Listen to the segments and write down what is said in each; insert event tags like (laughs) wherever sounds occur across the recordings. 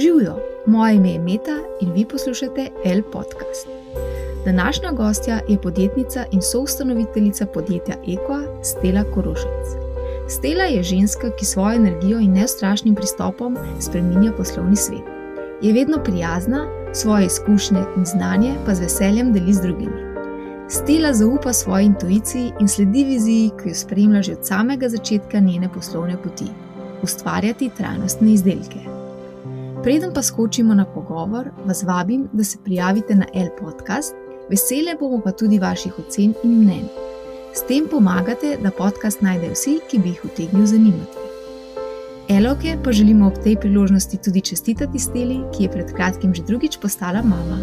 Živijo, moje ime je Meta in vi poslušate L podcast. Današnja gostja je podjetnica in soustanoviteljica podjetja Eko, Stela Korošec. Stela je ženska, ki svojo energijo in neustrašnim pristopom spremenja poslovni svet. Je vedno prijazna, svoje izkušnje in znanje pa z veseljem deli z drugimi. Stela zaupa svoji intuiciji in sledi viziji, ki jo spremlja že od samega začetka njene poslovne poti: ustvarjati trajnostne izdelke. Preden pa skočimo na pogovor, vas vabim, da se prijavite na L podcast, vesele bomo pa tudi vaših ocen in mnen. S tem pomagate, da podcast najdejo vsi, ki bi jih utegnil zanimati. Eloke pa želimo ob tej priložnosti tudi čestitati Steli, ki je pred kratkim že drugič postala mama.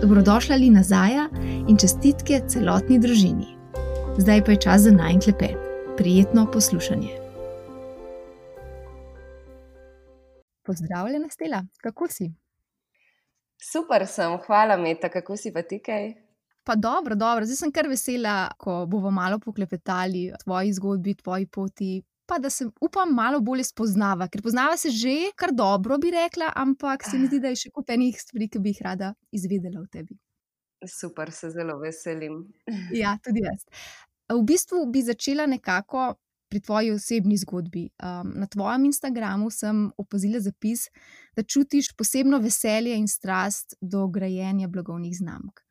Dobrodošla li nazaj in čestitke celotni družini. Zdaj pa je čas za najklepet. Prijetno poslušanje. Pozdravljena, Stela, kako si? Super sem, hvala, Meta, kako si pa ti kaj? Pa dobro, dobro, zdaj sem kar vesela, ko bomo malo poklepetali o tvoji zgodbi, tvoji poti. Pa da se upam malo bolje spoznava, ker poznava se že kar dobro, bi rekla, ampak se mi zdi, da je še kup enih stvari, ki bi jih rada izvedela o tebi. Super, se zelo veselim. Ja, tudi jaz. V bistvu bi začela nekako pri tvoji osebni zgodbi. Um, na tvojem Instagramu sem opazila zapis, da čutiš posebno veselje in strast do grajenja blagovnih znamk.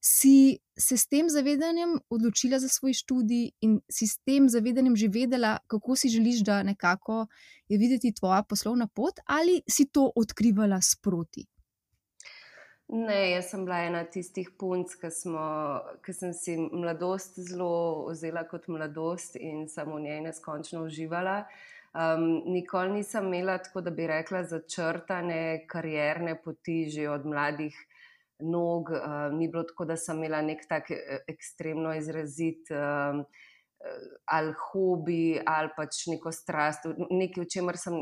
Si se s tem zavedanjem odločila za svoj študij in si s tem zavedanjem že vedela, kako si želiš, da nekako je videti tvoja poslovna pot, ali si to odkrivala sproti? Ne, jaz sem bila ena tistih punc, ki, sem si mladosti zelo vzela kot mladosti in sem v njej neskončno uživala. Um, nikoli nisem imela tako, da bi rekla, začrtane karierne poti že od mladih nog. Um, ni bilo tako, da sem imela nek tak e, ekstremno izrazit um, ali hobi ali pač neko strast, nekaj, v čemer sem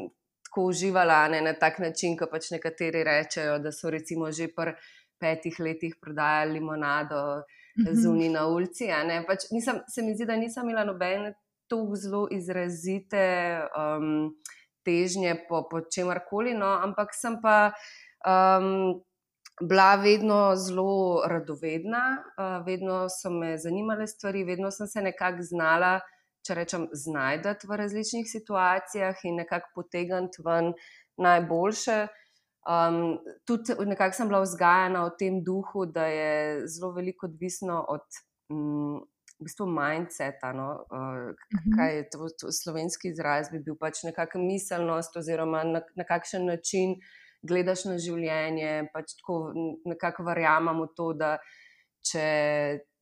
tako uživala ne, na tak način, kot pač nekateri rečejo, da so recimo že pri petih letih prodajali limonado mhm. zunaj na ulici. Pač nisem, se mi zdi, da nisem imela nobene tako zelo izrazite um, težnje po, po čemarkoli, no, ampak sem pa. Um, Bila vedno zelo radovedna, uh, vedno so me zanimale stvari, vedno sem se nekako znala če rečem, znajdati v različnih situacijah in nekako potegniti ven najboljše. Um, tudi nekako sem bila vzgajana v tem duhu, da je zelo veliko odvisno od um, v bistvu mindseta. No? Uh, kaj je to, to slovenski izraz, bi bil pač nekakšna miselnost, oziroma na, na kakšen način gledaš na življenje. Pač tako nekako verjamem v to, da če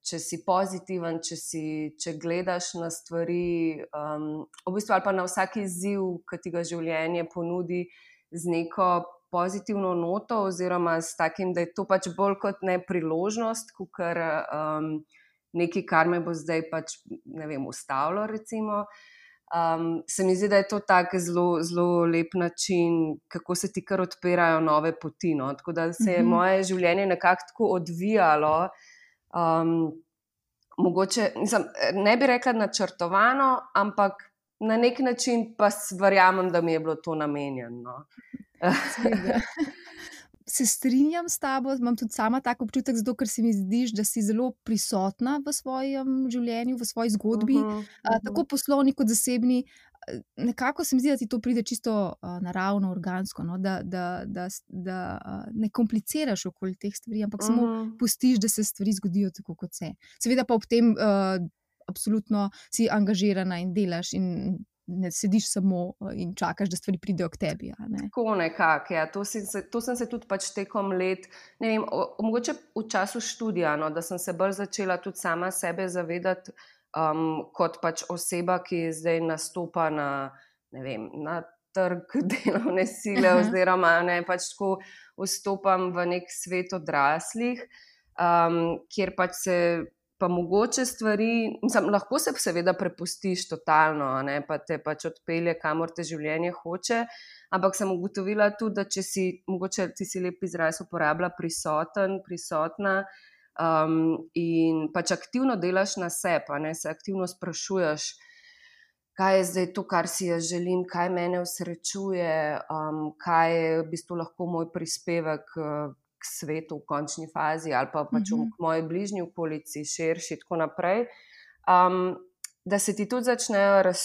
če si pozitiven, če, si, če gledaš na stvari, um, v bistvu, ali pa na vsak izziv, ki ti ga življenje ponudi z neko pozitivno noto, oziroma s takim, da je to pač bolj kot ne priložnost, kot um, nekaj, kar me bo zdaj pač, ne vem, ustavilo. Recimo. Um, se mi zdi, da je to tako zelo, zelo lep način, kako se ti kar odpirajo nove poti. No? Tako da se je mm -hmm. moje življenje nekako tako odvijalo, Um, mogoče, nisem, ne bi rekla načrtovano, ampak na nek način pa verjamem, da mi je bilo to namenjeno. Se strinjam s tabo, imam tudi sama tako občutek, zato ker se mi zdi, da si zelo prisotna v svojem življenju, v svoji zgodbi, uh -huh, uh -huh. tako poslovni kot zasebni nekako se mi zdi, da ti to pride čisto uh, naravno, organsko, no? da, da, da, da uh, ne kompliciraš okoli teh stvari, ampak uh -huh. samo mhm. pustiš, da se stvari zgodijo tako, kot se. Seveda pa ob tem uh, absolutno si angažirana in delaš. In, Ne sediš samo in čakaš, da stvari pridejo k tebi. Ne? Tako nekako. Ja. To, to sem se tudi pač tekom let, ne vem, o, mogoče v času študija, no, da sem se bolj začela tudi sama sebe zavedati, um, kot pač oseba, ki zdaj nastopa na, vem, na trg (laughs) delovne sile, uh -huh. oziroma ne pač tako vstopam v nek svet odraslih, um, kjer pač se. Pa mogoče stvari, mislim, lahko se seveda prepustiš totalno, ne, pa te pač odpelje, kamor te življenje hoče. Ampak sem ugotovila tudi, da če si, mogoče ti si lep izraz uporablja, prisoten, prisotna, uh, Um, in pač aktivno delaš na sebi, ne se aktivno sprašuješ, kaj je zdaj to, kar si jaz želim, kaj me usrečuje, um, kaj je v bistvu lahko moj prispevek. Uh, K svetu v končni fazi, ali pa pač v mhm. moji bližnji okolici, širši, in tako naprej. Um, da se ti tudi začnejo raz,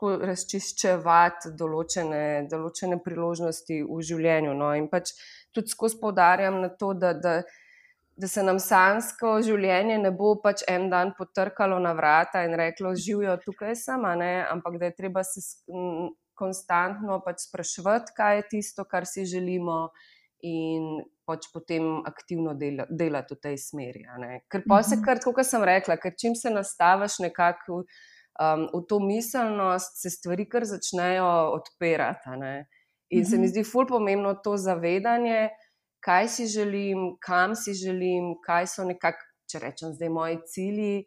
razčiščevati določene, določene priložnosti v življenju. No? In pač tudi skozi poudarjam na to, da, da, da se nam sansko življenje ne bo pač en dan potrkalo na vrata in reklo: Živijo tukaj sama, ne? ampak da je treba se konstantno pač spraševati, kaj je tisto, kar si želimo in pač potem aktivno dela, delati v tej smeri. Ker pa se, mhm. kar, kot sem rekla, ker čim se nastaviš nekako um, v to miselnost, se stvari kar začnejo odpirati. In se mi mhm. zdi ful pomembno to zavedanje, kaj si želim, kam si želim, kaj so nekako, če rečem, zdaj moji cilji.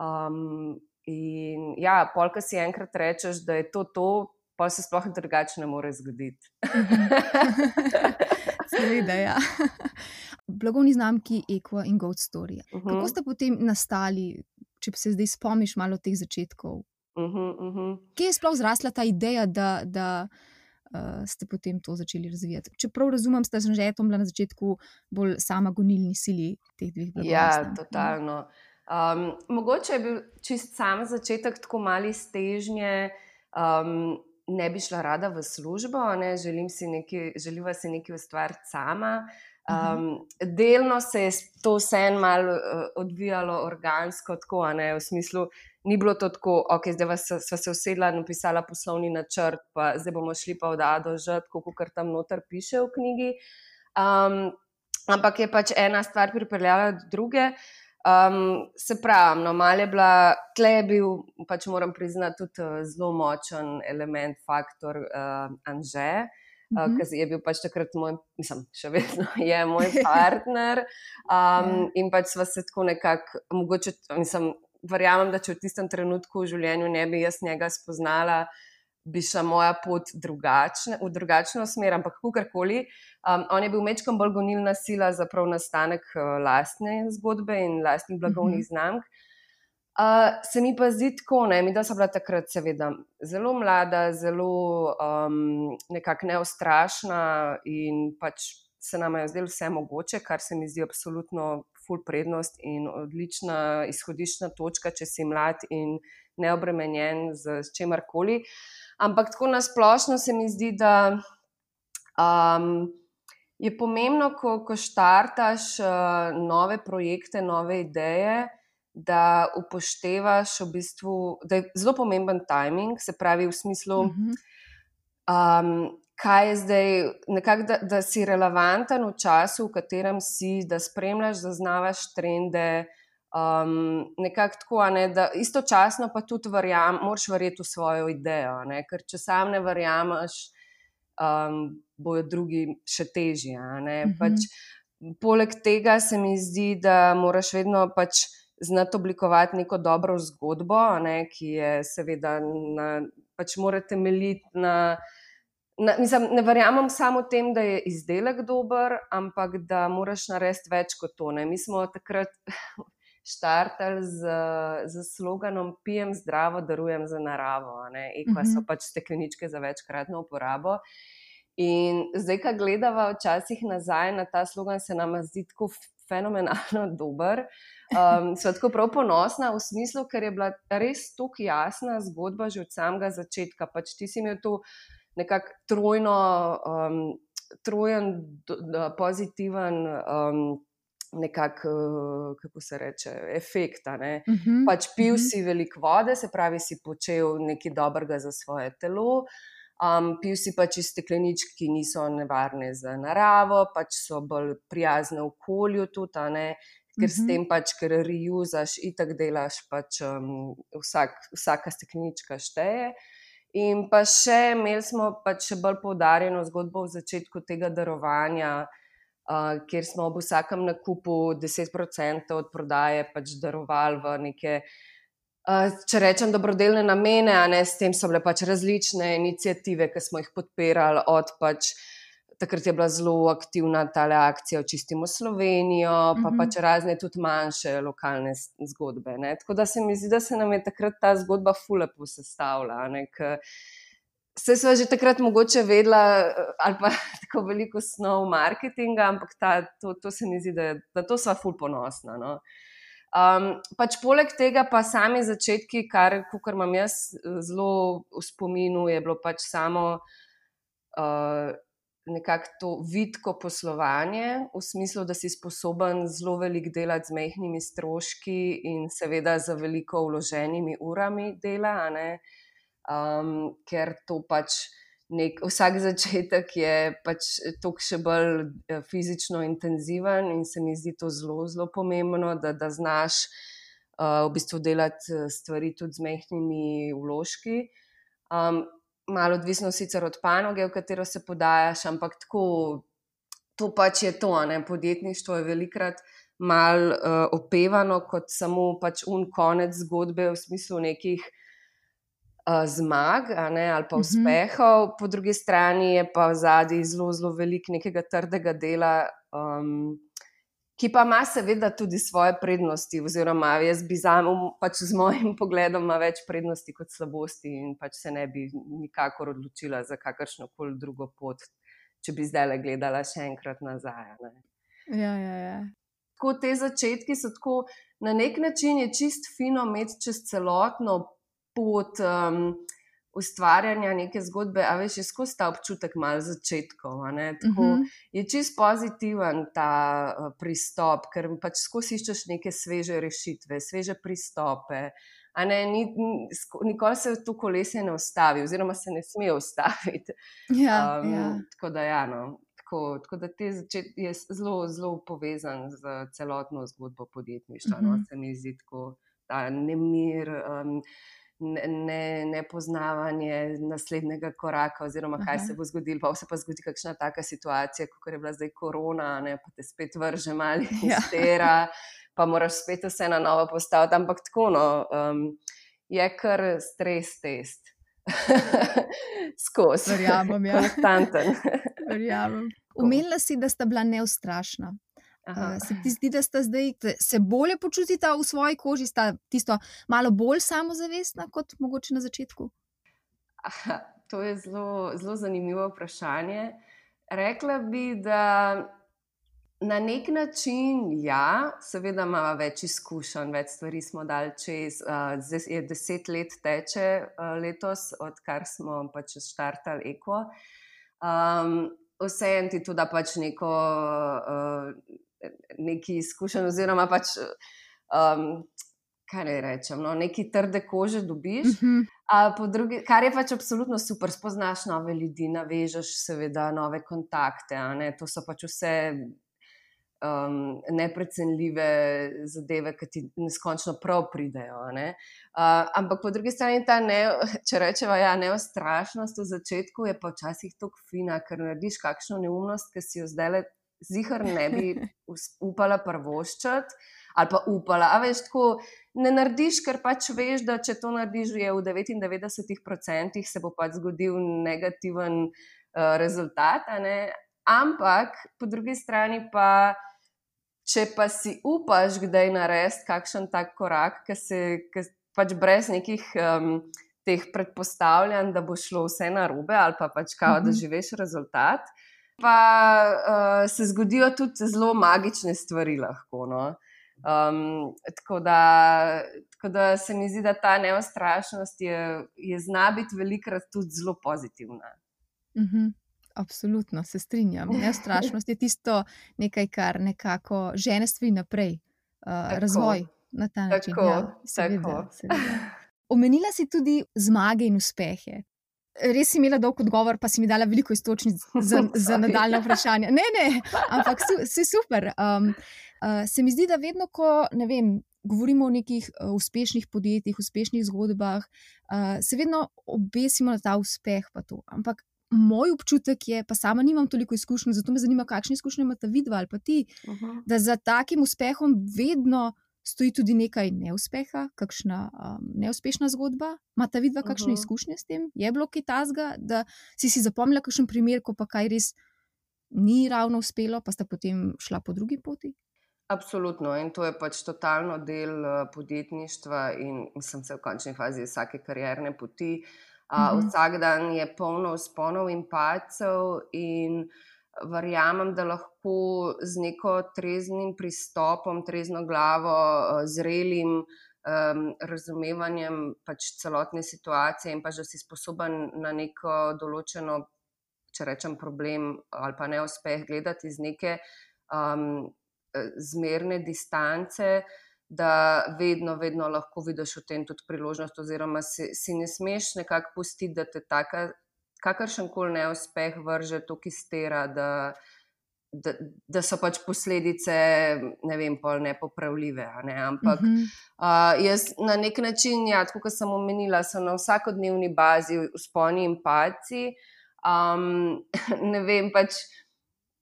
Um, in ja, polka si enkrat rečeš, da je to to, pa se sploh drugače ne more zgoditi. Mhm. (laughs) Seveda, ja. Blagovni znamki Equa in Goat Story. Uh -huh. Kako mhm. ste potem nastali, če se zdaj spomniš malo teh začetkov? Uh -huh, uh -huh. Kje je sploh zrasla ta ideja, da, da uh, ste potem to začeli razvijati? Čeprav razumem, da sem že bila na začetku bolj sama gonilni sili teh dveh blagovnih ja. Ja, totalno. Um, mogoče je bil čist sam začetek tako mali stežnje. Um, ne bi šla rada v službo, želim si nekaj, želiva si nekaj ustvariti sama. Um, delno se je to vse malo uh, odvijalo organsko, tako, ne, v smislu, ni bilo to tako, ok, zdaj smo se usedla in napisala poslovni načrt, pa zdaj bomo šli pa od A do Ž, kot kar tam noter piše v knjigi. Um, ampak je pač ena stvar pripeljala do druge. Um, se pravi, no, malo je bila, tle je bil, pač moram priznati, tudi uh, zelo močen element, faktor uh, Anže, uh, mm -hmm. ki je bil pač takrat moj, mislim, še vedno (laughs) je moj partner. Um, yeah. (laughs) In pač smo se tako nekako, mogoče, mislim, verjamem, da če v tistem trenutku v življenju ne bi jaz njega spoznala bi šla moja pot drugačne, v drugačno smer, ampak kakorkoli. Um, on je bil mečkam bolj gonilna sila za prav nastanek uh, lastne zgodbe in lastnih blagovnih mm -hmm. znamk. Uh, se mi pa zdi tako, ne, mi da so bila takrat, seveda, zelo mlada, zelo um, nekako neustrašna in pač se nam je zdelo vse mogoče, kar se mi zdi absolutno full prednost in odlična izhodiščna točka, če si mlad in neobremenjen z čemarkoli. Uh, Ampak tako nasplošno se mi zdi, da um, je pomembno, ko, ko štartaš uh, nove projekte, nove ideje, da upoštevaš v bistvu, da je zelo pomemben timing, se pravi v smislu. Um, Kaj je zdaj, nekak, da, da si relevanten v času, v katerem si, da spremljaš, zaznavaš trende, Um, nekako tako, ne, da istočasno pa tudi verjamem, moraš verjeti v svojo idejo, ne, ker če sam ne verjameš, um, bojo drugi še težji. Mm -hmm. pač, poleg tega se mi zdi, da moraš vedno pač znati oblikovati neko dobro zgodbo, ne, ki je seveda, na, pač mora temeljiti na. Na, mislim, ne verjamem samo tem, da je izdelek dober, ampak da moraš narediti več kot to. Ne. Mi smo takrat (laughs) štartali z, z sloganom Pijem zdravo, darujem za naravo. Eko so mhm. pač stekleničke za večkratno uporabo. In zdaj, ko gledamo včasih nazaj na ta slogan, se nam zdi tako fenomenalno (laughs) dober. Um, Sva tako prav ponosna v smislu, ker je bila res tako jasna zgodba že od samega začetka. Pač ti si imel to nekako trojno, um, trojen, do, do, pozitiven. Um, nekako, eh, kako se reče, efekt. Uh mhm, -huh. Pač pil uh mhm. -huh. si veliko vode, se pravi, si počel nekaj dobrega za svoje telo. Um, pil si pač iz stekleničk, ki niso nevarne za naravo, pač so bolj prijazne okolju, tudi, ker uh -huh. s mhm. tem pač, ker reuzaš in tako delaš, pač um, vsak, vsaka steklenička šteje. In pa še imeli smo pač še bolj poudarjeno zgodbo v začetku tega darovanja kjer smo ob vsakem nakupu 10% od prodaje pač darovali v neke, uh, če rečem, dobrodelne namene, a ne s tem so bile pač različne inicijative, ki smo jih podpirali od pač. Takrat je bila zelo aktivna ta akcija Očistimo Slovenijo, pa Mhm. pač razne tudi manjše lokalne zgodbe. Ne. Tako da se mi zdi, da se nam je takrat ta zgodba fulepo sestavila. a ne, ke Vse smo že takrat mogoče vedela, eh, ali pa (laughs) tako veliko snov marketinga, ampak ta, to, to se mi zdi, da, da to sva ful ponosna. No. Um, pač poleg tega pa sami začetki, kar, kar imam jaz eh, zelo v spominu, je bilo pač samo uh, nekako to vidko poslovanje, v smislu, da si sposoben zelo veliko delati z mehkimi stroški in seveda z veliko vloženimi urami dela, um, ker to pač. Nek, vsak začetek je pač toliko še bolj eh, fizično intenziven, in se mi zdi to zelo, zelo pomembno, da, da znaš uh, v bistvu delati eh, stvari tudi z mehkimi vložki. Um, malo odvisno sicer od panoge, v katero se podajaš, ampak tako, to pač je to. Ne? Podjetništvo je velikrat mal uh, opevano kot samo pač un konec zgodbe v smislu nekih uh, zmag ne, ali pa Mhm. uspehov, po drugi strani je pa v zadnji zelo, zelo veliko nekega trdega dela. Um, Ki pa ima seveda tudi svoje prednosti, oziroma jaz bi za pač z mojim (laughs) pogledom ima več prednosti kot slabosti, in pač se ne bi nikakor odločila za kakršno koli drugo pot, če bi zdaj le gledala še enkrat nazaj. Ne. Ja, ja, ja. Tako te začetki so tako, na nek način je čist fino imeti čez celotno pot um, ustvarjanja neke zgodbe, a veš, je skozi ta občutek malo začetkov. Tako, Mhm. je čist pozitiven ta uh, pristop, ker pač skozi iščeš neke sveže rešitve, sveže pristope. A Ne, ni, ni, nikoli se to kolesje ne ustavi, oziroma se ne sme ustaviti. Ja, Um, ja. Tako da, ja, no, tako, tako da te začet, je zelo, zelo povezan z celotno zgodbo podjetništva. Uh -huh. Mhm. no, se mi zdi tako ta nemir. Um, ne- Ne, nepoznavanje naslednjega koraka, oziroma kaj Aha. se bo zgodilo, pa se pa zgodi kakšna taka situacija, kot je bila zdaj korona, ne, pa te spet vrže malo iz (laughs) Ja. tera, pa moraš spet vse na novo postaviti. Ampak tako, no, um, je kar stres test. (laughs) Skozi. Verjamem, ja. Konstanten. Verjamem. Omenila si, da sta bila neustrašna. Aha. Uh, se ti zdi, da sta zdaj se bolje počutita v svoji koži, sta tisto malo bolj samozavestna kot mogoče na začetku? Aha, to je zelo, zelo zanimivo vprašanje. Rekla bi, da na nek način, ja, seveda imamo več izkušenj, več stvari smo dal čez. Zdaj je deset let teče uh, letos, odkar smo pač štartali Eko. Um, Vseeno ti tudi da pač neko, uh, neki izkušenj, oziroma pač, um, kaj naj rečem, no, neki trde kože dobiš. Mhm. A po drugi, kar je pač absolutno super, spoznaš nove ljudi, navežeš seveda nove kontakte. ne, To so pač vse um, neprecenljive zadeve, ki ti neskončno prav pridejo. ne. Uh, ampak po drugi strani ta, ne, če rečemo, ja, neustrašnost v začetku je pa včasih tako fina, ker narediš kakšno neumnost, ki si jo zdaj le zihar ne bi (laughs) upala prvoščati. Ali pa upala, a veš, tako ne narediš, ker pač veš, da če to narediš, je v 99% se bo pač zgodil negativen uh, rezultat. ne. Ampak po drugi strani pa, če pa si upaš, kdaj narediti kakšen tak korak, ki se ki pač brez nekih um, teh predpostavljanj, da bo šlo vse na robe, ali pa pač kao, da Mhm. živiš rezultat. Pa uh, se zgodijo tudi zelo magične stvari, lahko. No? Um, tako, da, tako da se mi zdi, da ta neustrašnost je, je zna biti velikrat tudi zelo pozitivna. Mhm. Absolutno se strinjam. (laughs) Neustrašnost je tisto, nekaj, kar nekako žene stvari naprej, uh, razvoj na ta način. Tako, ja, seveda, tako. seveda. Omenila si tudi zmage in uspehe. Res si imela dolg odgovor, pa si mi dala veliko istočnic za, (laughs) za nadaljne vprašanja. Ne, ne, ampak su, si super. Um, uh, se mi zdi, da vedno, ko ne vem, govorimo o nekih uh, uspešnih podjetjih, uspešnih zgodbah, uh, se vedno obesimo na ta uspeh. Ampak moj občutek je, pa sama nimam toliko izkušenj, zato me zanima, kakšne izkušnje imate vidva ali pa ti, Uh -huh. da za takim uspehom vedno stoji tudi nekaj neuspeha, kakšna um, neuspešna zgodba. Imate vidva kakšne Mhm. izkušnje s tem? Je bilo kaj tazga, da si si zapomnila kakšen primer, ko pa kaj res ni ravno uspelo, pa sta potem šla po drugi poti? Absolutno, in to je pač totalno del uh, podjetništva, in mislim, se v končni fazi vsake karierne poti. Uh, mm -hmm. Vsak dan je polno usponov in pacev, in verjamem, da lahko z neko treznim pristopom, trezno glavo, uh, zrelim um, razumevanjem pač celotne situacije, in pa že si sposoben na neko določeno če rečem, problem ali pa neuspeh gledati iz neke um, zmerne distance, da vedno, vedno lahko vidiš v tem tudi priložnost, oziroma si, si ne smeš nekako pustiti, da te taka, kakršen koli neuspeh vrže tukaj stera. Da, Da, da so pač posledice, ne vem, pol nepopravljive. Ne? Ampak uh -huh. uh, jaz na nek način, ja, kot sem omenila, sem na vsakodnevni bazi usponi in paci. Um, (laughs) ne vem, pač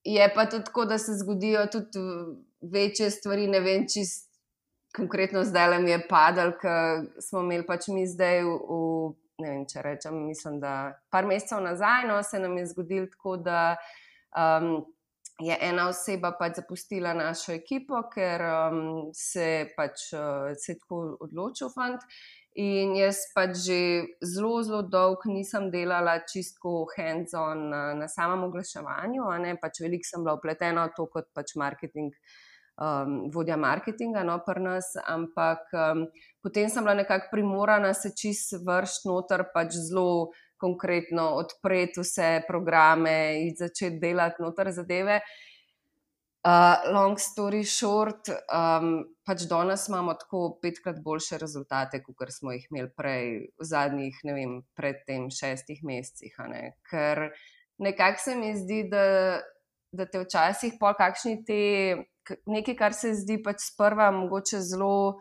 je pa tudi tako, da se zgodijo tudi večje stvari. Ne vem, čist konkretno zdaj le mi je padal, ker smo imeli pač mi zdaj v. v Ne vem, če rečem, mislim, da par mesecev nazaj no, se nam je zgodilo tako, da um, je ena oseba pač zapustila našo ekipo, ker um, se pač uh, se tako odločil fant. In jaz pač že zelo, zelo dolgo nisem delala čistko hands-on na, na samem oglaševanju, pač veliko sem bila upletena v to kot pač marketing, um, vodja marketinga, no, pri nas, ampak um, potem sem bila nekako primorana se čist vršiti noter, pač zelo konkretno odpreti vse programe in začeti delati noter zadeve. Uh, long story short, um, pač danes imamo tako petkrat boljše rezultate, kot smo jih imeli prej, v zadnjih, ne vem, predtem šestih mesecih. Ne? Ker nekako se mi zdi, da, da te včasih pol kakšni te, nekaj, kar se zdi pač sprva mogoče zelo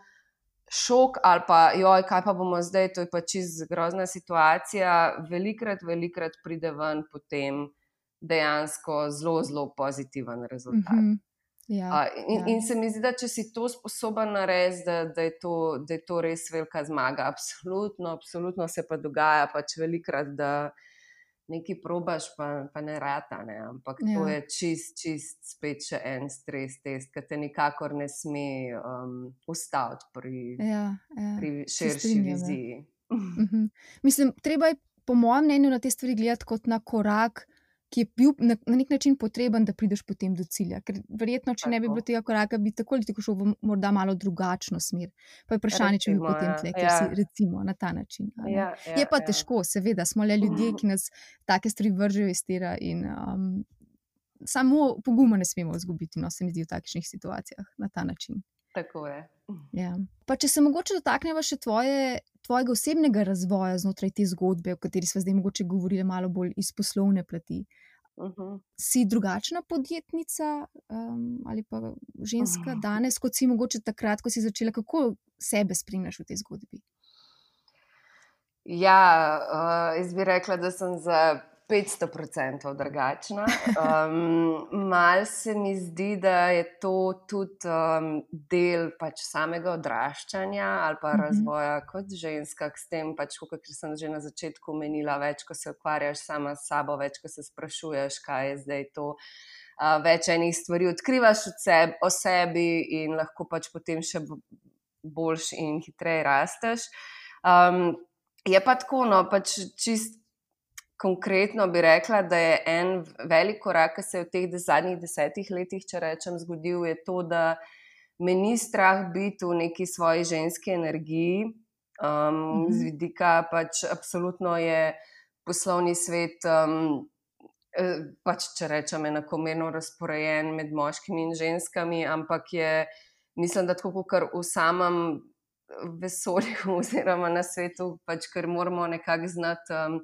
šok ali pa, joj, kaj pa bomo zdaj, to je pač čez grozna situacija, velikrat, velikrat pride ven potem dejansko zelo, zelo pozitiven rezultat. Mm -hmm. Ja, in, ja. in se mi zdi, da če si to sposoben narediti, da, da, da je to res velika zmaga. Absolutno, absolutno se pa dogaja, pač velikrat, da nekaj probaš, pa, pa ne rata. Ne? Ampak ja. to je čist, čist spet še en stres test, ki te nikakor ne sme um, ustaviti pri, ja, ja. pri širši viziji. (laughs) Mhm. Mislim, treba je, po mojem mnenju, na te stvari gledati kot na korak ki je bil na, na nek način potreben, da prideš potem do cilja. Ker verjetno, če tako. ne bi bilo tega koraka, bi tako ali tako šel v morda malo drugačno smer. Pa je vprašanje, če bi potem tle, ker ja. si recimo na ta način. Ja, ja, je pa ja. težko, seveda, smo le ljudje, ki nas take stvari vržejo iz tera in um, samo poguma ne smemo izgubiti, no se mi zdi v takšnih situacijah na ta način. Tako je. Ja. Pa če se mogoče dotaknemo še tvoje, tvojega osebnega razvoja znotraj te zgodbe, o kateri smo zdaj mogoče govorili malo bolj iz poslovne plati. Uh mhm. -huh. Si drugačna podjetnica um, ali pa ženska uh -huh. danes, kot si mogoče takrat, ko si začela, kako sebe spremljaš v tej zgodbi? Ja, uh, jaz bi rekla, da sem za 500% drugačna. Um, mal se mi zdi, da je to tudi um, del pač samega odraščanja ali pa mhm. razvoja kot ženska, s tem, pač, kot sem že na začetku omenila, več ko se ukvarjaš sama s sabo, več ko se sprašuješ, kaj je zdaj to. Uh, več enih stvari odkrivaš seb, o sebi in lahko pač potem še boljš in hitreje rasteš. Um, je pa tako, no, pač čist konkretno bi rekla, da je en velik korak, ki se je v teh zadnjih desetih letih, če rečem, zgodil, je to, da me ni strah biti v neki svoji ženski energiji. Um, mhm. Z vidika pač absolutno je poslovni svet. Um, Pač, če rečem, enakomerno razporejen med moškimi in ženskami, ampak je, mislim, da tako kot v samem vesolju, (laughs) oziroma na svetu, pač, ker moramo nekako znati um,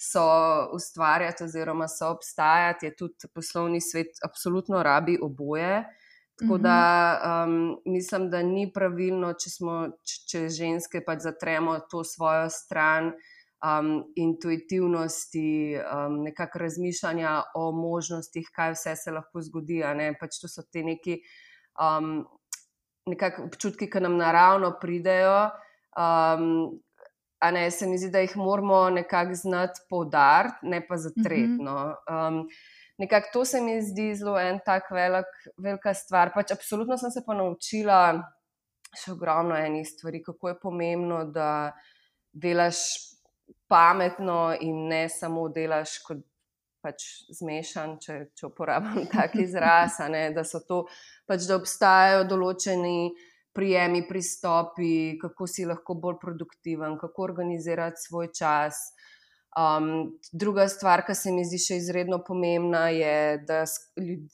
so ustvarjati, oziroma so obstajati, je tudi poslovni svet, absolutno rabi oboje. Tako da um, mislim, da ni pravilno, če, smo, če, če ženske pač zatremo to svojo stran um, intuitivnosti, um, nekakšnega razmišljanja o možnostih, kaj vse se lahko zgodi. Pač to so ti neki um, občutki, ki nam naravno pridejo. Um, ne, se mi zdi, da jih moramo nekako znati poudariti, ne pa zatretno. Um, nekako to se mi zdi zelo en tak velik, velika stvar. Pač absolutno sem se pa naučila še ogromno enih stvari, kako je pomembno, da delaš pametno in ne samo delaš kot. Pač zmešan, če, če uporabljam (laughs) tako izraz, ne, da so to, pač, da obstajajo določeni prijemi, pristopi, kako si lahko bolj produktiven, kako organizirati svoj čas. Um, druga stvar, ki se mi zdi še izredno pomembna, je, da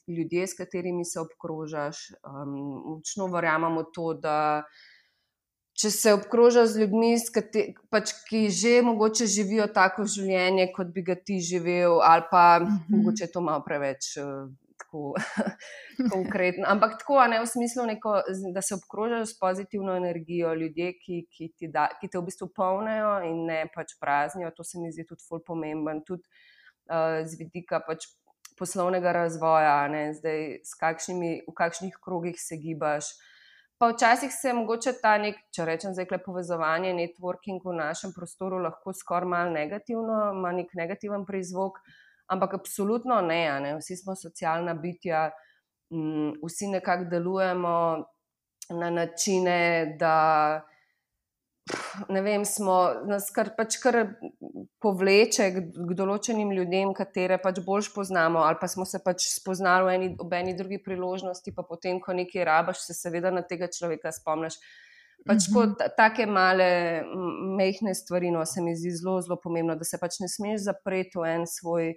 ljudje, s katerimi se obkrožaš, um, močno verjamemo to, da če se obkrožaš z ljudmi, pač, ki že mogoče živijo tako življenje, kot bi ga ti živel, ali pa mm -hmm. mogoče to malo preveč. Tako (laughs) konkretno. Ampak tako, ne v smislu, neko, da se obkrožaš s pozitivno energijo, ljudje, ki, ki, ti da, ki te v bistvu polnijo in ne pač praznijo. To se mi zdi tudi zelo pomemben, tudi uh, z vidika pač poslovnega razvoja, ne, zdaj, kakšnimi, v kakšnih krogih se gibaš. Pa včasih se mogoče ta nek, če rečem, zdaj, povezovanje, networking v našem prostoru lahko skoraj malo negativno, ima nek negativen prizvok. Ampak absolutno ne, ne. vsi smo socialna bitja, m, mm, vsi nekako delujemo na načine, da ne vem, smo, nas kar, pač kar povleče k, k določenim ljudem, katere pač bolj poznamo, ali pa smo se pač spoznali v eni, ob eni drugi priložnosti, pa potem, ko nekaj rabaš, se seveda na tega človeka spomniš. Pač mm -hmm. tako male, mehke stvari, no, se mi zdi zelo, zelo pomembno, da se pač ne smeš zapreti v en svoj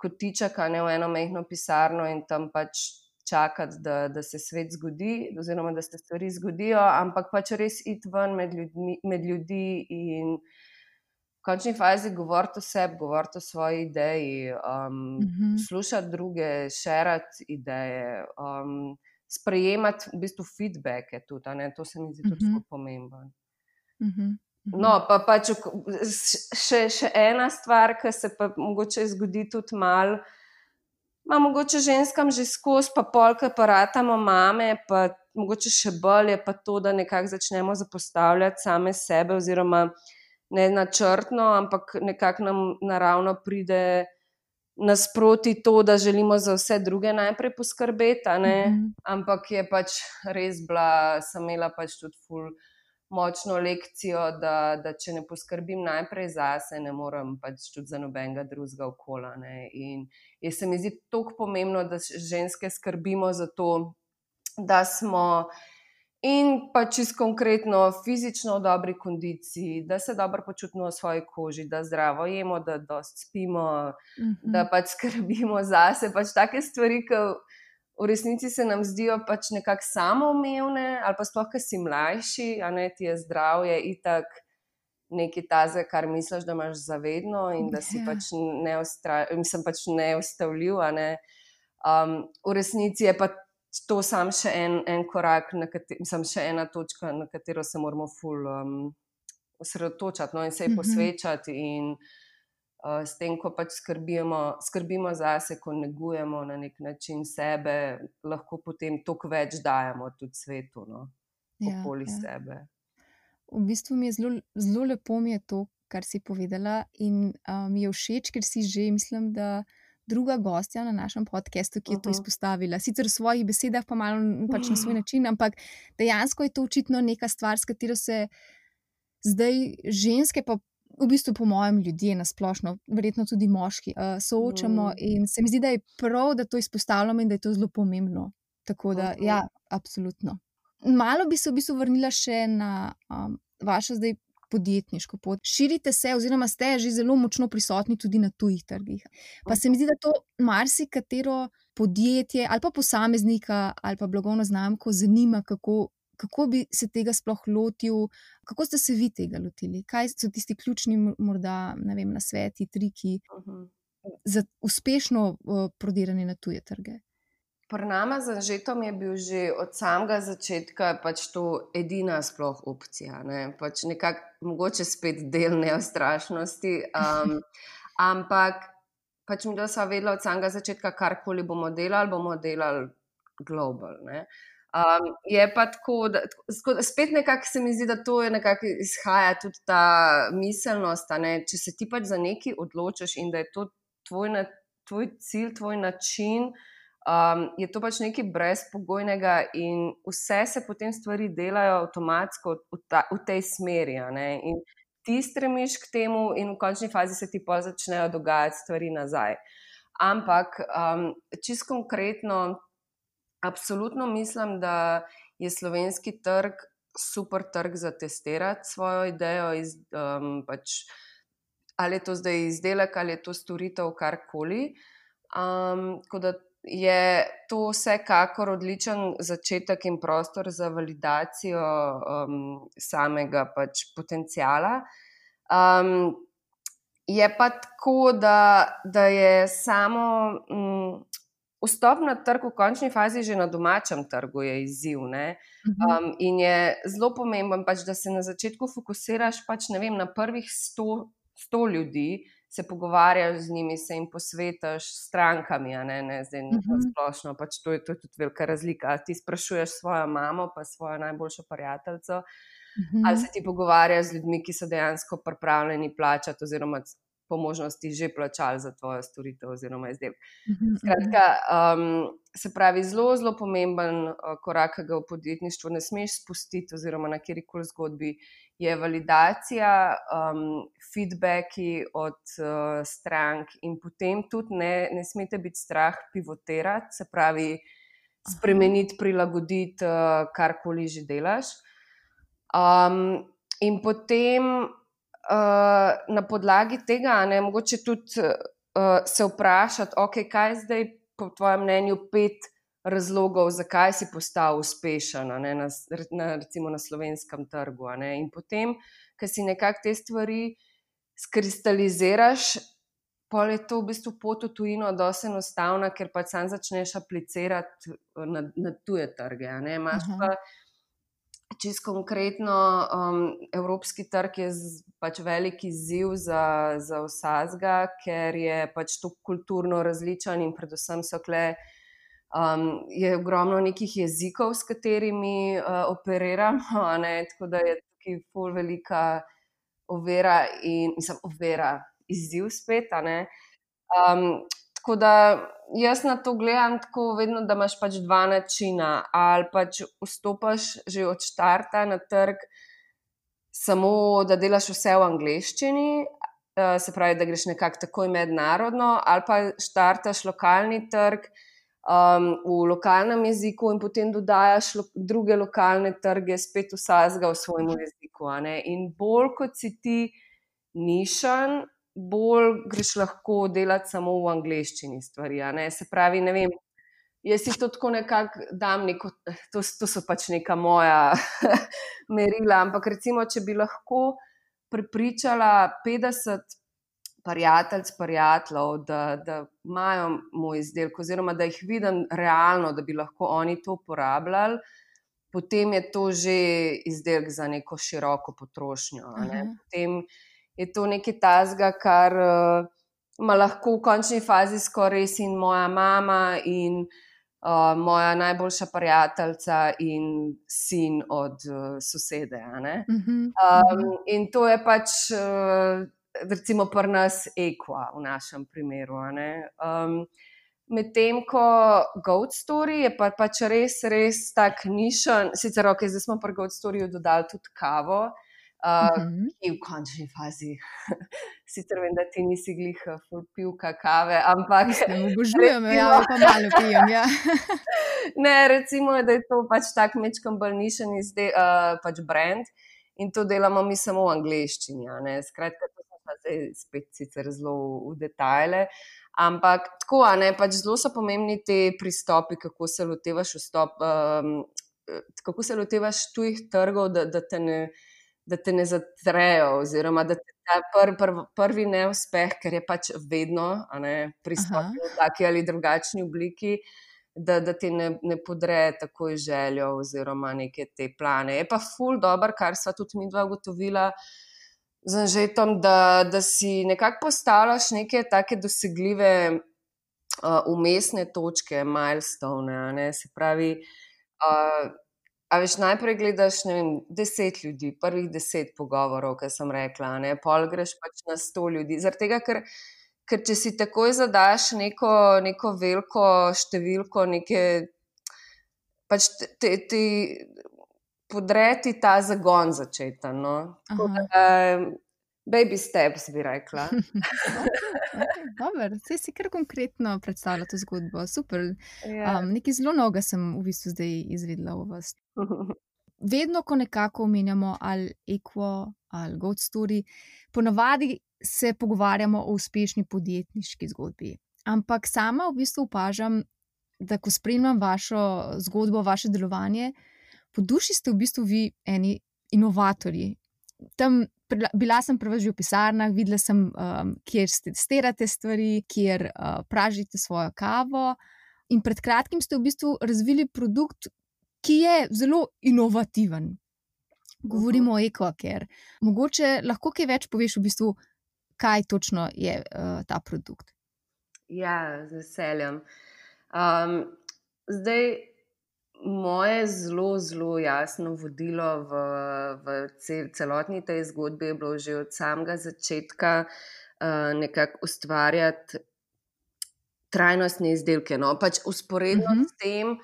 kotiček, ne v eno mehko pisarno in tam pač čakati, da, da se svet zgodi, oziroma da se stvari zgodijo, ampak pač res iti ven med, ljudmi, med ljudi in v končni fazi govoriti o sebi, govoriti o svoji ideji, um, mm -hmm. slušati druge, širiti ideje. Um, Sprejemati v bistvu feedback, tudi, to se mi zdi tudi mm -hmm. pomembno. Mm -hmm. No, pa pač še, še ena stvar, ki se pa mogoče zgodi tudi malo. Ma mogoče ženskam že skozi, pa polk aparatamo mame, pa mogoče še bolje pa to, da nekako začnemo zapostavljati same sebe, oziroma ne načrtno, ampak nekako nam naravno pride nasproti to, da želimo za vse druge najprej poskrbeti. Mm -hmm. Ampak je pač res bila, sem imela pač tudi ful močno lekcijo, da, da če ne poskrbim najprej zase, ne morem pač tudi za nobenega drugega okola. In se mi zdi tako pomembno, da ženske skrbimo za to, da smo. In pa čisto konkretno, fizično v dobri kondiciji, da se dobro počutimo v svoji koži, da zdravo jemo, da dosti spimo, mm -hmm. da pač skrbimo zase. Pač take stvari, ki v resnici se nam zdijo pač nekako samoumevne, ali pa sploh, ker si mlajši, a ne ti je zdravje itak nekaj taze, kar misliš, da imaš zavedno in da si ja. pač neustavljiv. Pač ne um, v resnici je pa to sam še en, en korak, sem še ena točka, na katero se moramo ful um, osredotočati no, in se ji mhm. posvečati. In, uh, s tem, ko pač skrbimo, skrbimo zase, ko negujemo na nek način sebe, lahko potem toliko več dajemo tudi svetu, no, ja, okoli ja, sebe. V bistvu mi je zelo, zelo lepo, mi je to, kar si povedala, in uh, mi je všeč, ker si že mislim, da. Druga gostja na našem podkastu, ki je to izpostavila, sicer v svojih besedah, pa malo pač na svoj (gasps) način, ampak dejansko je to očitno neka stvar, s katero se zdaj ženske, pa v bistvu, po mojem, ljudje na splošno, verjetno tudi moški, uh, soočamo. Mm. In se mi zdi, da je prav, da to izpostavljamo in da je to zelo pomembno. Tako da, okay. ja, absolutno. Malo bi se v bistvu vrnila še na um, vašo zdaj. Podjetniško pot. Širite se, oziroma ste že zelo močno prisotni tudi na tujih trgih. Pa se mi zdi, da to marsikatero podjetje ali pa posameznika ali pa blagovno znamko zanima, kako kako bi se tega sploh lotil, kako ste se vi tega lotili, kaj so tisti ključni, morda, ne vem, na sveti, triki uh -huh. za uspešno uh, prodiranje na tuje trge. Pri nama z Anžetom je bil že od samega začetka pač to edina sploh opcija. Ne? Pač nekako, mogoče spet del neostrašnosti. Um, (laughs) ampak pač mi, da smo vedeli od samega začetka, karkoli bomo delali, bomo delali global. Ne? Um, je pa tako, da spet nekako se mi zdi, da to je nekako izhaja tudi ta miselnost. Če se ti pač za nekaj odločiš in da je to tvoj, tvoj cilj, tvoj način. Um, je to pač nekaj brezpogojnega, in vse se potem stvari delajo avtomatsko v, ta, v tej smeri. In ti stremiš k temu, in v končni fazi se ti pa začnejo dogajati stvari nazaj. Ampak, um, čist konkretno, absolutno mislim, da je slovenski trg super trg za testirati svojo idejo. Iz, um, pač, ali je to zdaj izdelek, ali je to storitev, karkoli. Um, je to vsekakor odličen začetek in prostor za validacijo um, samega pač potencijala. Um, je pa tako, da, da je samo um, vstop na trg v končni fazi, že na domačem trgu, je izziv. Um, in je zelo pomemben, pač, da se na začetku fokusiraš pač, vem, na prvih sto, sto ljudi se pogovarjaš z njimi, se jim posvetiš s strankami, ne, ne zdaj uh -huh. splošno. Pač to, je, to je tudi velika razlika. Ti sprašuješ svojo mamo, pa svojo najboljšo prijateljico, uh -huh. ali se ti pogovarjaš z ljudmi, ki so dejansko pripravljeni plačati, oziroma po možnosti že plačali za tvojo storitev oziroma izdelek. -huh. Skratka, um, se pravi, zelo, zelo pomemben uh, korak, ki ga v podjetništvu ne smeš spustiti, oziroma na kjerkoli zgodbi je validacija, um, feedbacki od uh, strank, in potem tudi ne, ne smete biti strah pivotirati, se pravi, spremeniti, prilagoditi, uh, karkoli že delaš. Um, in potem uh, na podlagi tega, ne mogoče tudi uh, se vprašati, okay, kaj je zdaj, po tvojem mnenju, pet razlogov, zakaj si postal uspešen ne, na, na, recimo na slovenskem trgu. In potem, ko si nekako te stvari skristaliziraš, pa je to v bistvu pot v tujino dosti enostavna, ker pa sam začneš aplicirati na, na tuje trge. Imáš pa čist konkretno, um, evropski trg je z, pač veliki izziv za, za vsazga, ker je pač to kulturno različen in predvsem so kle. Um, je ogromno nekih jezikov, s katerimi uh, operiramo, ne? tako da je tukaj pol velika ovira in mislim, ovira, izziv spet. Um, tako da jaz na to gledam tako, vedno, da imaš pač dva načina. Ali pač vstopaš že od začetka na trg, samo da delaš vse v angleščini. Uh, se pravi, da greš nekako takoj mednarodno, ali pa štartaš lokalni trg, um, v lokalnem jeziku in potem dodajaš lo druge lokalne trge, spet vsazga v svojem jeziku. In bolj kot si ti nišan, bolj greš lahko delati samo v angleščini stvari. Se pravi, ne vem. Jaz si to tako nekako dam, neko, to, to so pač neka moja (laughs) merila. Ampak recimo, če bi lahko pripričala 50 prijatelj, prijateljev, da, da imajo moj izdelek, oziroma da jih vidim realno, da bi lahko oni to uporabljali, potem je to že izdelek za neko široko potrošnjo. Ne? Potem je to nekaj tazga, kar uh, ima lahko v končni fazi skoraj res in moja mama. In, Uh, moja najboljša prijateljica in sin od uh, sosede. Uh -huh, um, in to je pač uh, recimo pri nas ekva v našem primeru. Um, Medtem ko Goat Story je pa pač res, res tak nišen, sicer ok, zdaj smo pri Goat Storyju dodali tudi kavo, uh, uh -huh. ki v končni fazi. (laughs) sicer vem, da ti nisi glih uh, pivka kave, ampak. Ne obožujem, ja, pa malo pijem. Ja. (laughs) ne, recimo, da je to pač tak mečkam bolj nišen izde, uh, pač brand. In to delamo mi samo v angleščini. Skratka, to pa zdaj spet sicer zelo v detajle. Ampak tako, ne, pač zelo so pomembni ti pristopi, kako se lotevaš, vstop, um, kako se lotevaš tujih trgov, da, da, te ne, da te ne zatrejo, oziroma da te ta pr, pr, prvi neuspeh, ker je pač vedno pristop v taki ali drugačni obliki. Da, da ti ne, ne podre tako željo, oziroma neke te plane. Je pa ful dobr, kar sva tudi mi dva ugotovila, z Anžetom, da, da si nekako postavljaš neke take dosegljive uh, umestne točke, milestone. Ne? Se pravi, uh, a veš, najprej gledaš vem, deset ljudi, prvih deset pogovorov, ki sem rekla, ne? pol greš pač na sto ljudi. Zaradi tega, ker. ker če si takoj zadaš neko, neko veliko številko, neke, pač ti, ti podreti ta zagon začeta. No? Baby steps, bi rekla. (laughs) okay, Vse si kar konkretno predstavlja to zgodbo. Super. Yeah. Ja. Um, nekaj zelo novega sem v bistvu zdaj izvedela o vas. Vedno, ko nekako omenjamo ali Equo ali God Story, ponavadi se pogovarjamo o uspešni podjetniški zgodbi. Ampak sama v bistvu opažam, da ko spremljam vašo zgodbo, vaše delovanje, po duši ste v bistvu vi eni inovatorji. Tam bila sem prvič v pisarnah, videla sem, um, kjer testirate stvari, kjer uh, pražite svojo kavo. In pred kratkim ste v bistvu razvili produkt, ki je zelo inovativen. Govorimo uh -huh. o EcoCare. Mogoče lahko kaj več poveš, v bistvu, kaj točno je uh, ta produkt. Ja, z veseljem. Um, zdaj, moje zelo, zelo jasno vodilo v, v celotni tej zgodbi je bilo že od samega začetka uh, nekako ustvarjati trajnostne izdelke. No? Pač usporedno uh mhm. -huh. s tem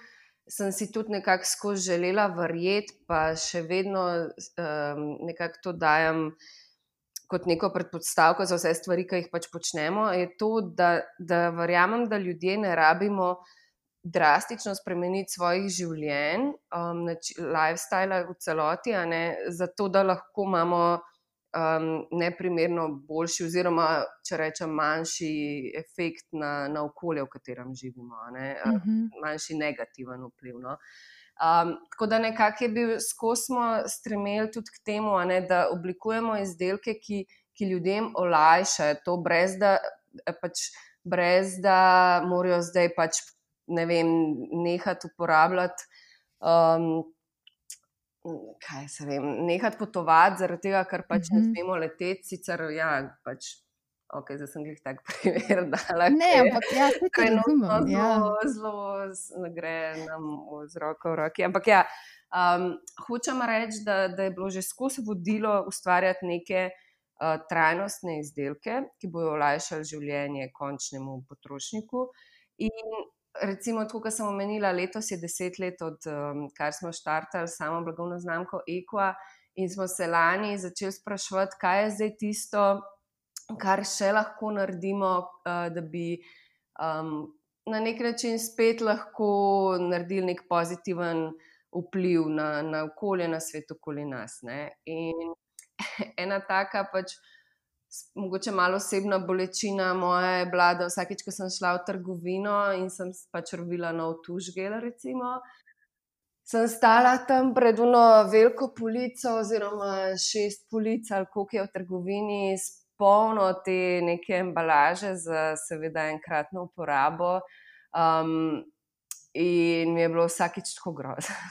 sem si tudi nekako skozi želela verjeti, pa še vedno um, nekako to dajem. Kot neko predpostavko za vse stvari, ki jih pač počnemo, je to, da, da verjamem, da ljudje ne rabimo drastično spremeniti svojih življenj, um, lifestyle v celoti, ne, zato da lahko imamo um, neprimerno boljši, oziroma če rečem, manjši efekt na, na okolje, v katerem živimo, ne, uh um, -huh. Mhm. manjši negativen vpliv. No. Um, tako da nekako je bil skozi stremel tudi k temu, ne, da oblikujemo izdelke, ki, ki ljudem olajšajo to, brez da, pač, brez da morajo zdaj pač ne vem, nehati uporabljati. Um, kaj se vem, nehati potovati, zaradi tega, ker pač mm -hmm. ne mhm. smemo leteti, sicer ja, pač. Ok, zdaj sem jih tako (laughs) primer, da lahko. Ne, ampak ja, se kaj razumem. Ja. Zelo, zelo gre nam z roko v roki. Ampak ja, um, hočem reči, da, da je bilo že skozi vodilo ustvarjati neke uh, trajnostne izdelke, ki bodo olajšali življenje končnemu potrošniku. In recimo, kot sem omenila, letos je deset let od um, smo štartali samo blagovno znamko Equa in smo se lani začeli spraševati, kaj je zdaj tisto, kar še lahko naredimo, uh, da bi um, na nek način spet lahko naredili nek pozitiven vpliv na, na okolje, na svet okoli nas. Ne? In (laughs) ena taka pač mogoče malo osebna bolečina moja je bila, da vsakeč, ko sem šla v trgovino in sem pač robila nov tužgel, recimo. Sem stala tam pred eno veliko polico, oziroma šest polic, ali koliko je v trgovini, s polno te neke embalaže za, seveda, enkratno uporabo. Um, in mi je bilo vsakeč tako grozno. (laughs)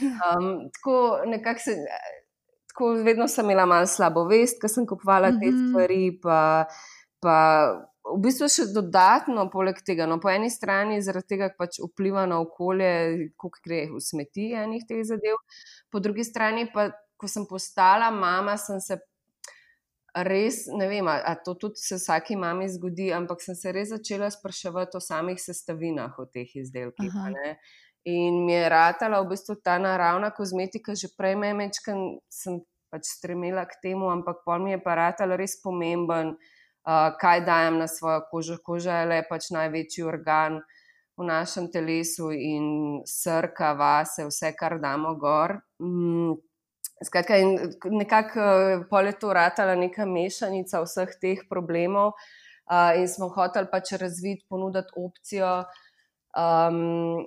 Um, tako nekako se tako vedno sem imela malo slabo vest, ker sem kupovala te mhm. stvari. Pa, pa v bistvu še dodatno, poleg tega, no, po eni strani zaradi tega, ker pač vpliva na okolje, koliko gre v smeti enih teh zadev, po drugi strani pa, ko sem postala mama, sem se. Res ne vem, ali to tudi se vsaki mami zgodi, ampak sem se res začela spraševati o samih sestavinah v teh izdelkih. In mi je ratala v bistvu ta naravna kozmetika, že prej me je sem pač stremela k temu, ampak pol mi je pa ratalo res pomemben, uh, kaj dajem na svojo kožo. Koža je le pač največji organ v našem telesu in srka, vase, vse, kar damo gor. Mm. Skratka, nekako je to ratala neka mešanica vseh teh problemov uh, in smo hoteli pač razviti, ponuditi opcijo. Um,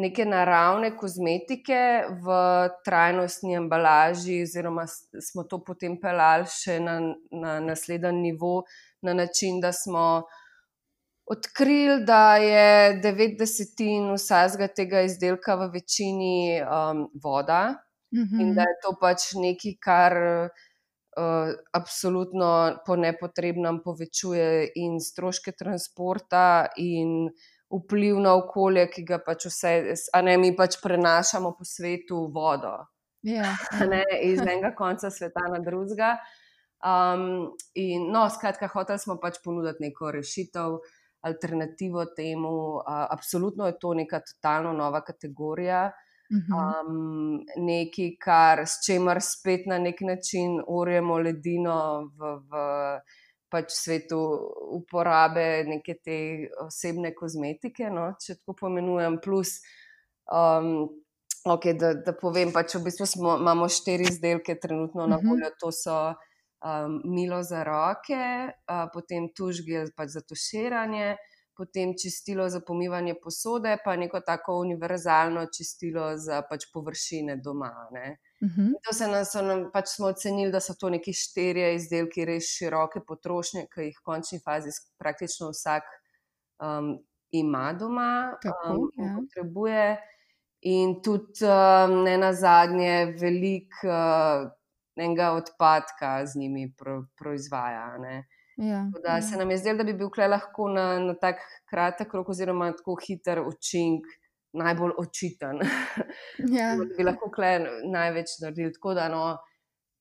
neke naravne kozmetike v trajnostni embalaži, oziroma smo to potem pelali še na, na naslednji nivo, na način, da smo odkrili, da je 90% vsega tega izdelka v večini um, voda mm -hmm. in da je to pač nekaj, kar. Uh, absolutno po nepotrebnem povečuje in stroške transporta, in vpliv na okolje, ki ga pač vse, a ne mi pač prenašamo po svetu vodo. Ja, (laughs) ne, iz enega konca sveta na drugega. Um, in, no, skratka, hoteli smo pač ponuditi neko rešitev, alternativo temu. Uh, absolutno je to neka totalno nova kategorija. Um, nekaj, kar s čemer spet na nek način urejemo ledino v, v pač svetu uporabe neke te osebne kozmetike, no, če tako pomenujem. Plus, um, okay, da, da povem, pač v bistvu smo, imamo štiri izdelke trenutno na voljo. To so um, milo za roke, uh, potem tužgel pač za tuširanje potem čistilo za pomivanje posode, pa neko tako univerzalno čistilo za pač površine doma. Uh mhm. -huh. To se nas, nam, pač smo ocenili, da so to neki štirje izdelki, res široke potrošnje, ki jih v končni fazi praktično vsak um, ima doma Tako, um, in ja. potrebuje. In tudi um, ne na zadnje, veliko uh, enega odpadka z njimi pro, proizvaja. Ne. Ja, Da ja. se nam je zdelo, da bi bil klej lahko na, na tak kratek rok, oziroma tako hiter učink, najbolj očiten. (laughs) Ja. da bi lahko največ naredili. Tako da no,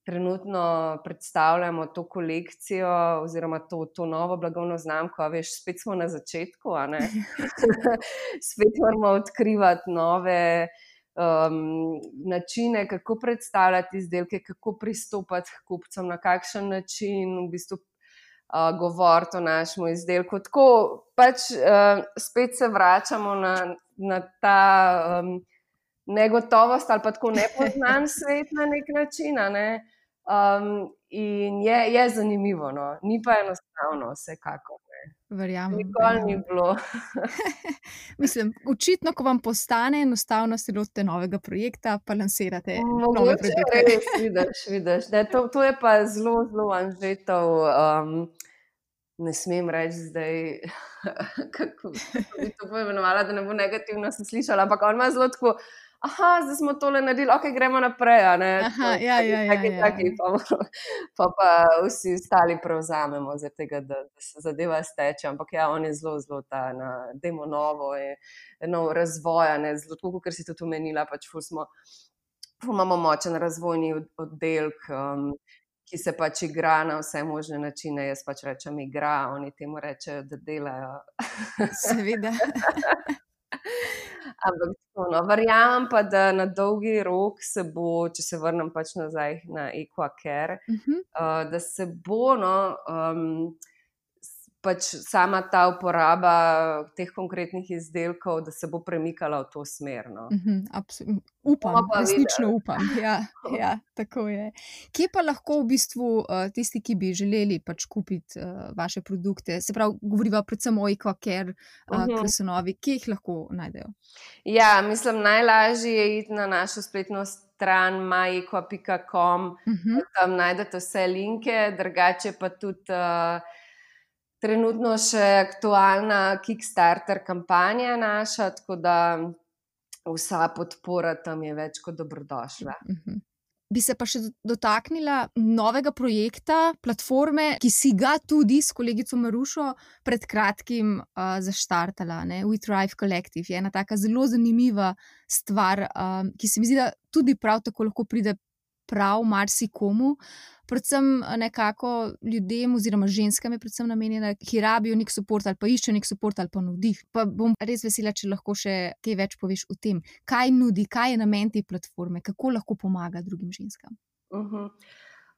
trenutno predstavljamo to kolekcijo, oziroma to, to novo blagovno znamko. Veš, spet smo na začetku, (laughs) (laughs) spet moramo odkrivati nove. Um, načine, kako predstavljati izdelke, kako pristopati k kupcem, na kakšen način v bistvu uh, govoriti o našem izdelku. Tako pač uh, spet se vračamo na, na ta um, negotovost ali pa tako nepoznan (laughs) svet na nek način. Ne? Um, in je, je zanimivo, no? ni pa enostavno, vsekakor. Verjamem. Nikoli ni bilo. (laughs) Mislim, očitno, ko vam postane enostavno, se lotite novega projekta, pa lansirate Mogoče res vidiš, vidiš. Ne, to, to je pa zelo, zelo anžetov. Um, ne smem reči zdaj, (laughs) kako bi to poimenovala, da ne bo negativno se slišala, ampak on ima zelo tako. Aha, zdaj smo tole naredili, ok, gremo naprej. Aha, ja, ja, ja, taki, ja. taki, pa, pa, pa vsi ostali prevzamemo, tega, da, da se zadeva steče. Ampak ja, on je zelo, zelo ta, na, demo novo, je, nov razvoj, ne, zelo tako, kot si tudi omenila, pač ful smo. Ful Imamo močen razvojni od- oddelek, um, ki se pač igra na vse možne načine. Jaz pač rečem, igra, oni temu rečejo, da delajo. Seveda. (laughs) Ampak no, verjamem pa, da na dolgi rok se bo, če se vrnem pač nazaj na Equacare, Mhm. uh, da se bo no, um, pač sama ta uporaba teh konkretnih izdelkov, da se bo premikala v to smer. No. Mhm, abso- Upam, Bomo pa resnično videli. upam. Ja, ja, tako je. Kje pa lahko v bistvu uh, tisti, ki bi želeli pač kupiti uh, vaše produkte, se pravi, govoriva predvsem o Equacare, uh, Mhm. Kresonovi, kje jih lahko najdejo? Ja, mislim, najlažje je iti na našo spletno stran majko.com, Mhm. tam najdete vse linke, drugače pa tudi uh, trenutno še aktualna Kickstarter kampanja naša, tako da vsa podpora tam je več kot dobrodošla. Mhm. Bi se pa še dotaknila novega projekta, platforme, ki si ga tudi s kolegico Marušo pred kratkim uh, zaštartala, ne? We Thrive Collective. Je ena taka zelo zanimiva stvar, um, ki se mi zdi, da tudi prav tako lahko pride prav marsikomu. Predvsem a, nekako ljudem, oziroma ženskam, je predvsem namenjena, ki rabijo nek podpor ali pa iščejo nek podpor ali pa navdih. Pa bom res vesela, če lahko še kaj več poveš o tem, kaj nudi, kaj je namen te platforme, kako lahko pomaga drugim ženskam. Uh -huh.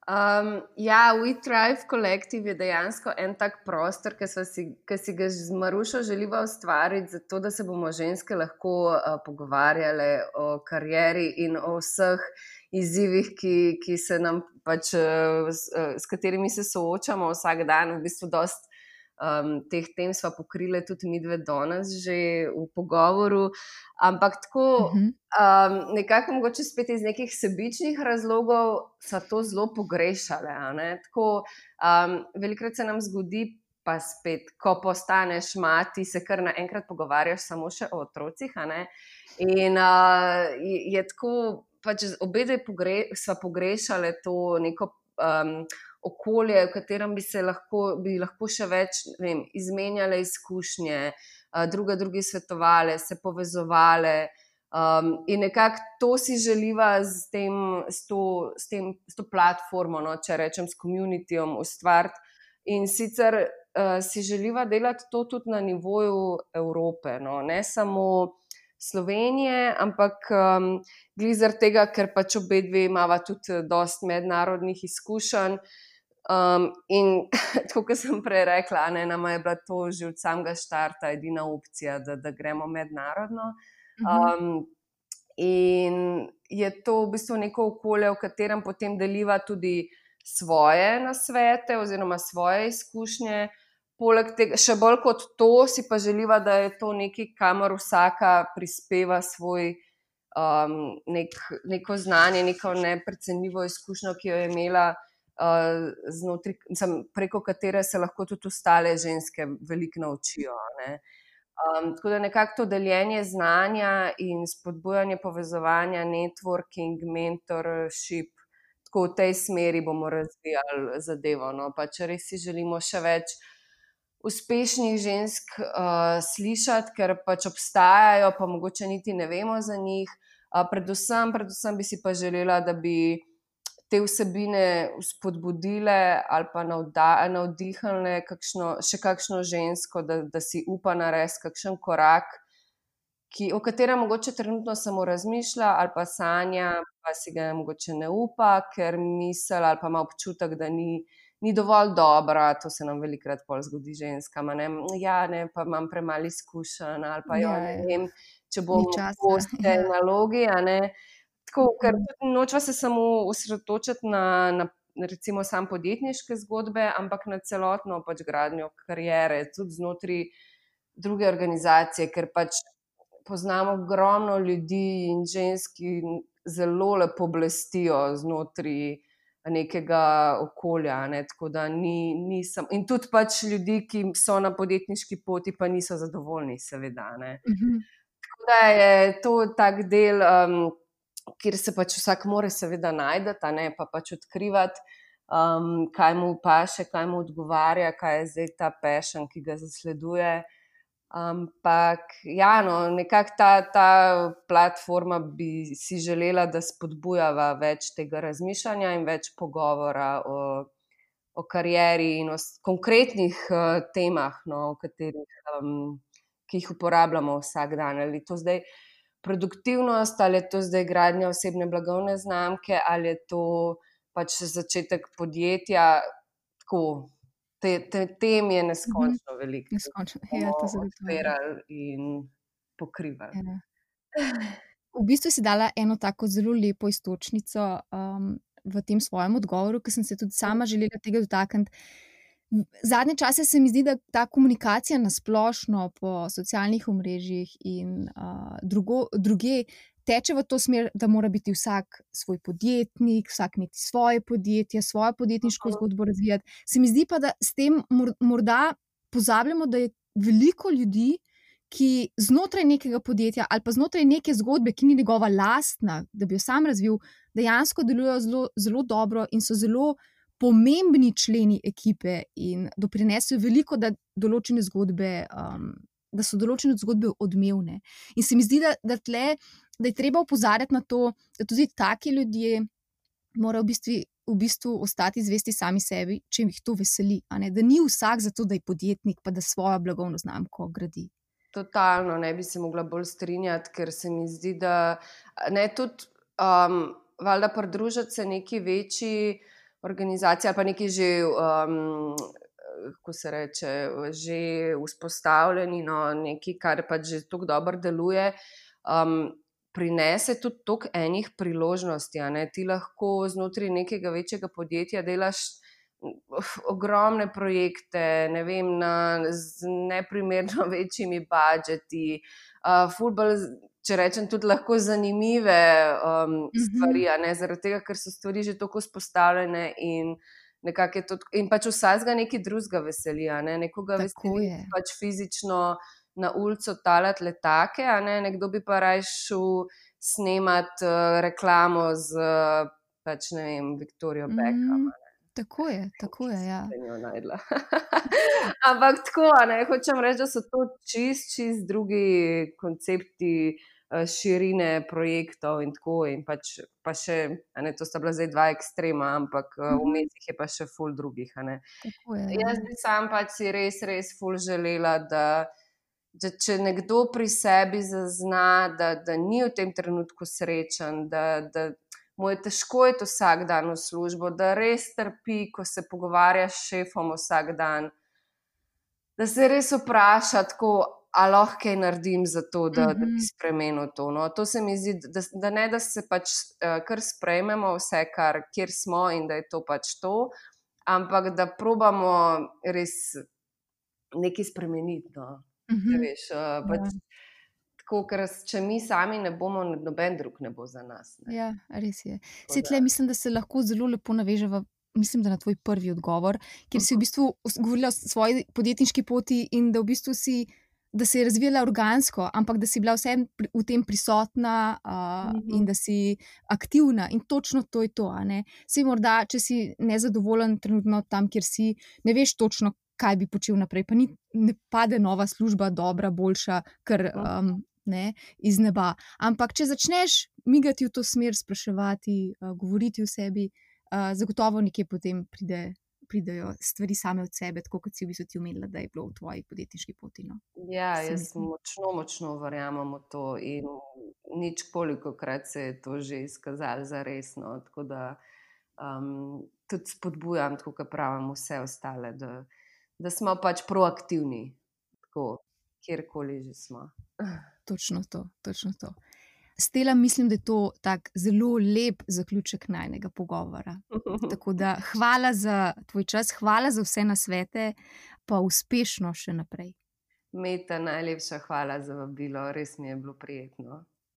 um, ja, We Thrive Collective je dejansko en tak prostor, ki si, ki si ga z Marušo želiva ustvariti, zato da se bomo ženske lahko uh, pogovarjale o karieri in o vseh izzivih, ki, ki se nam pač, uh, s, uh, s katerimi se soočamo vsak dan. V bistvu dost um, teh tem sva pokrili tudi mi dve danes že v pogovoru. Ampak tako, Uh -huh. Um, nekako mogoče spet iz nekih sebičnih razlogov so to zelo pogrešale. Tako, um, velikrat se nam zgodi, pa spet, ko postaneš mati, se kar naenkrat pogovarjaš samo še o otrocih. In uh, je, je tako, pač obe dve pogre, sva pogrešale to neko um, okolje, v katerem bi se lahko, bi lahko še več vem, izmenjale izkušnje, uh, druga drugi svetovale, se povezovale. Um, in nekako to si želiva s, tem, s, to, s, tem, s to platformo, no, če rečem, s komunitijem ustvariti. In sicer uh, si želiva delati to tudi na nivoju Evrope, no, ne samo Slovenije, ampak um, glizar tega, ker pač obe dve imamo tudi dost mednarodnih izkušenj. Um, in (laughs) tako, kot sem prej rekla, ne, nama je bila to že od samega začetka edina opcija, da, da gremo mednarodno. Um, in je to v bistvu neko okolje, v katerem potem deliva tudi svoje nasvete oziroma svoje izkušnje. Poleg tega, še bolj kot to, si pa želiva, da je to nekaj, kamor vsaka prispeva svoj um, nek, neko znanje, neko neprecenljivo izkušnjo, ki jo je imela, uh, znotri, sem, preko katere se lahko tudi ostale ženske veliko naučijo. Ne? Um, tako da nekako to deljenje znanja in spodbujanje povezovanja, networking, mentorship, tako v tej smeri bomo razvijali zadevo. No? Pa če res si želimo še več uspešnih žensk uh, slišati, ker pač obstajajo, pa mogoče niti ne vemo za njih. Uh, predvsem, predvsem bi si pa želela, da bi te vsebine spodbudile ali pa navdihnile še kakšno žensko, da, da si upa narediti kakšen korak, ki, o katerem mogoče trenutno samo razmišlja ali pa sanja, pa si ga mogoče ne upa, ker misli ali pa ima občutek, da ni. Ni dovolj dobra, to se nam velikokrat zgodi ženskam. Ne? Ja, ne, pa imam premalo izkušenj, ali pa jo, ja, ne ja. vem, če bom tem nalogi. Tako, ker mhm. nočemo se samo osredotočiti na, na recimo, sam podjetniške zgodbe, ampak na celotno pač gradnjo karijere, tudi znotraj druge organizacije, ker pač poznamo ogromno ljudi in žensk, ki zelo lepo blestijo znotraj nekega okolja. Ne? Ni, ni sam... In tudi pač ljudi, ki so na podjetniški poti, pa niso zadovoljni, seveda. Uh mhm. -huh. Tako da je to tak del. Um, kjer se pač vsak more, seveda, najdete, ne pa pač odkrivati, um, kaj mu paše, kaj mu odgovarja, kaj je zdaj ta pešen, ki ga zasleduje. Ampak, ja, no, nekako ta, ta platforma bi si želela, da spodbujava več tega razmišljanja in več pogovora o, o karieri in o konkretnih uh, temah, no, katerih, um, ki jih uporabljamo vsak dan. Ali to zdaj produktivnost, ali je to zdaj gradnja osebne blagovne znamke, ali je to pač začetek podjetja. Tako, te, te, tem je neskončno mhm. veliko. Neskončno, ja, to zelo odpirali in pokrivali. Ja. V bistvu si dala eno tako zelo lepo istočnico um, v tem svojem odgovoru, ki sem se tudi sama želela tega dotakniti. Zadnje čase se mi zdi, da ta komunikacija na splošno po socialnih omrežjih in uh, drugo, druge teče v to smer, da mora biti vsak svoj podjetnik, vsak imeti svoje podjetje, svojo podjetniško zgodbo razvijati. Se mi zdi pa, da s tem morda pozabljamo, da je veliko ljudi, ki znotraj nekega podjetja ali pa znotraj neke zgodbe, ki ni njegova lastna, da bi jo sam razvil, dejansko delujejo zelo, zelo dobro in so zelo pomembni členi ekipe in doprinesejo veliko, da, zgodbe, um, da so določene zgodbe odmevne. In se mi zdi, da, da, tle, da je treba upozoriti na to, da tudi taki ljudje morajo v bistvu, v bistvu ostati zvesti sami sebi, če jih to veseli. Da ni vsak za to, da je podjetnik, pa da svojo blagovno znamko gradi. Totalno ne bi se mogla bolj strinjati, ker se mi zdi, da ne tudi, um, valjda, pridružiti se neki večji organizacija, pa nekaj že, um, kako se reče, že vzpostavljeni, no, nekaj, kar pač že tako dobro deluje. Um, Prinese tudi toliko enih priložnosti. Ti lahko znotraj nekega večjega podjetja delaš ogromne projekte, ne vem, na, z neprimerno (laughs) večjimi budžeti, uh, fulbol če rečem, tudi lahko zanimive um, mhm. stvari, ne, zaradi tega, ker so stvari že tako spostavljene in. To, in pač vsakega nekaj drugega veseli, ne? nekoga veseli pač fizično na ulico talati letake, a ne? nekdo bi pa raje šel snemati uh, reklamo z pač, ne vem, Viktorijo Beckham. Mm. Tako je, tako je. Ja. (laughs) Ampak tako, ne hočem reči, da so to čist, čist drugi koncepti širine projektov in tako. In pač, pa še, ne, to sta bila zdaj dva ekstrema, ampak uh, vmes jih je pa še ful drugih. Je, Jaz bi sam pač si res, res ful želela, da, da če nekdo pri sebi zazna, da, da ni v tem trenutku srečen, da, da mu je težko iti vsak dan v službo, da res trpi, ko se pogovarja s šefom vsak dan. Da se res vpraša, tako, ali lahko kaj naredim za to, da, mm -hmm. da bi mhm. spremenil to. No, to se mi zdi, da, da ne da se pač uh, kar sprejmemo, vse, kar, kjer smo in da je to pač to, ampak da probamo res nekaj spremeniti. No. Mm -hmm. veš, uh, pač, ja. Tako, ker če mi sami ne bomo, noben drug ne bo za nas. Ne. Ja, res je. Svetle, mislim, da se lahko zelo lepo navežemo. Mislim, da na tvoj prvi odgovor, kjer si v bistvu govorila o svoji podjetniški poti in da v bistvu si da se je razvijala organsko, ampak da si bila vsem v tem prisotna uh, -hmm. in da si aktivna. In točno to je to. Sej morda, če si nezadovoljen trenutno tam, kjer si, ne veš točno, kaj bi počel naprej. Pa ni, ne pade nova služba, dobra, boljša, ker um, ne iz neba. Ampak če začneš migati v to smer, spraševati, uh, govoriti o sebi, uh, zagotovo nekje potem pride pridejo stvari same od sebe, tako kot si v bistvu ti umela, da je bilo v tvoji podjetniški poti. No. Ja, jaz močno, močno verjamem v to in nič koliko krat se je to že izkazalo za resno. Tako da um, tudi spodbujam, tako kot pravim, vse ostale, da, da smo pač proaktivni, tako, kjerkoli že smo. (laughs) Točno to, točno to. Stela, mislim, da je to tak zelo lep zaključek najnega pogovora. Tako da hvala za tvoj čas, hvala za vse na svete, pa uspešno še naprej. Meta, najlepša hvala za vabilo, res mi je bilo prijetno.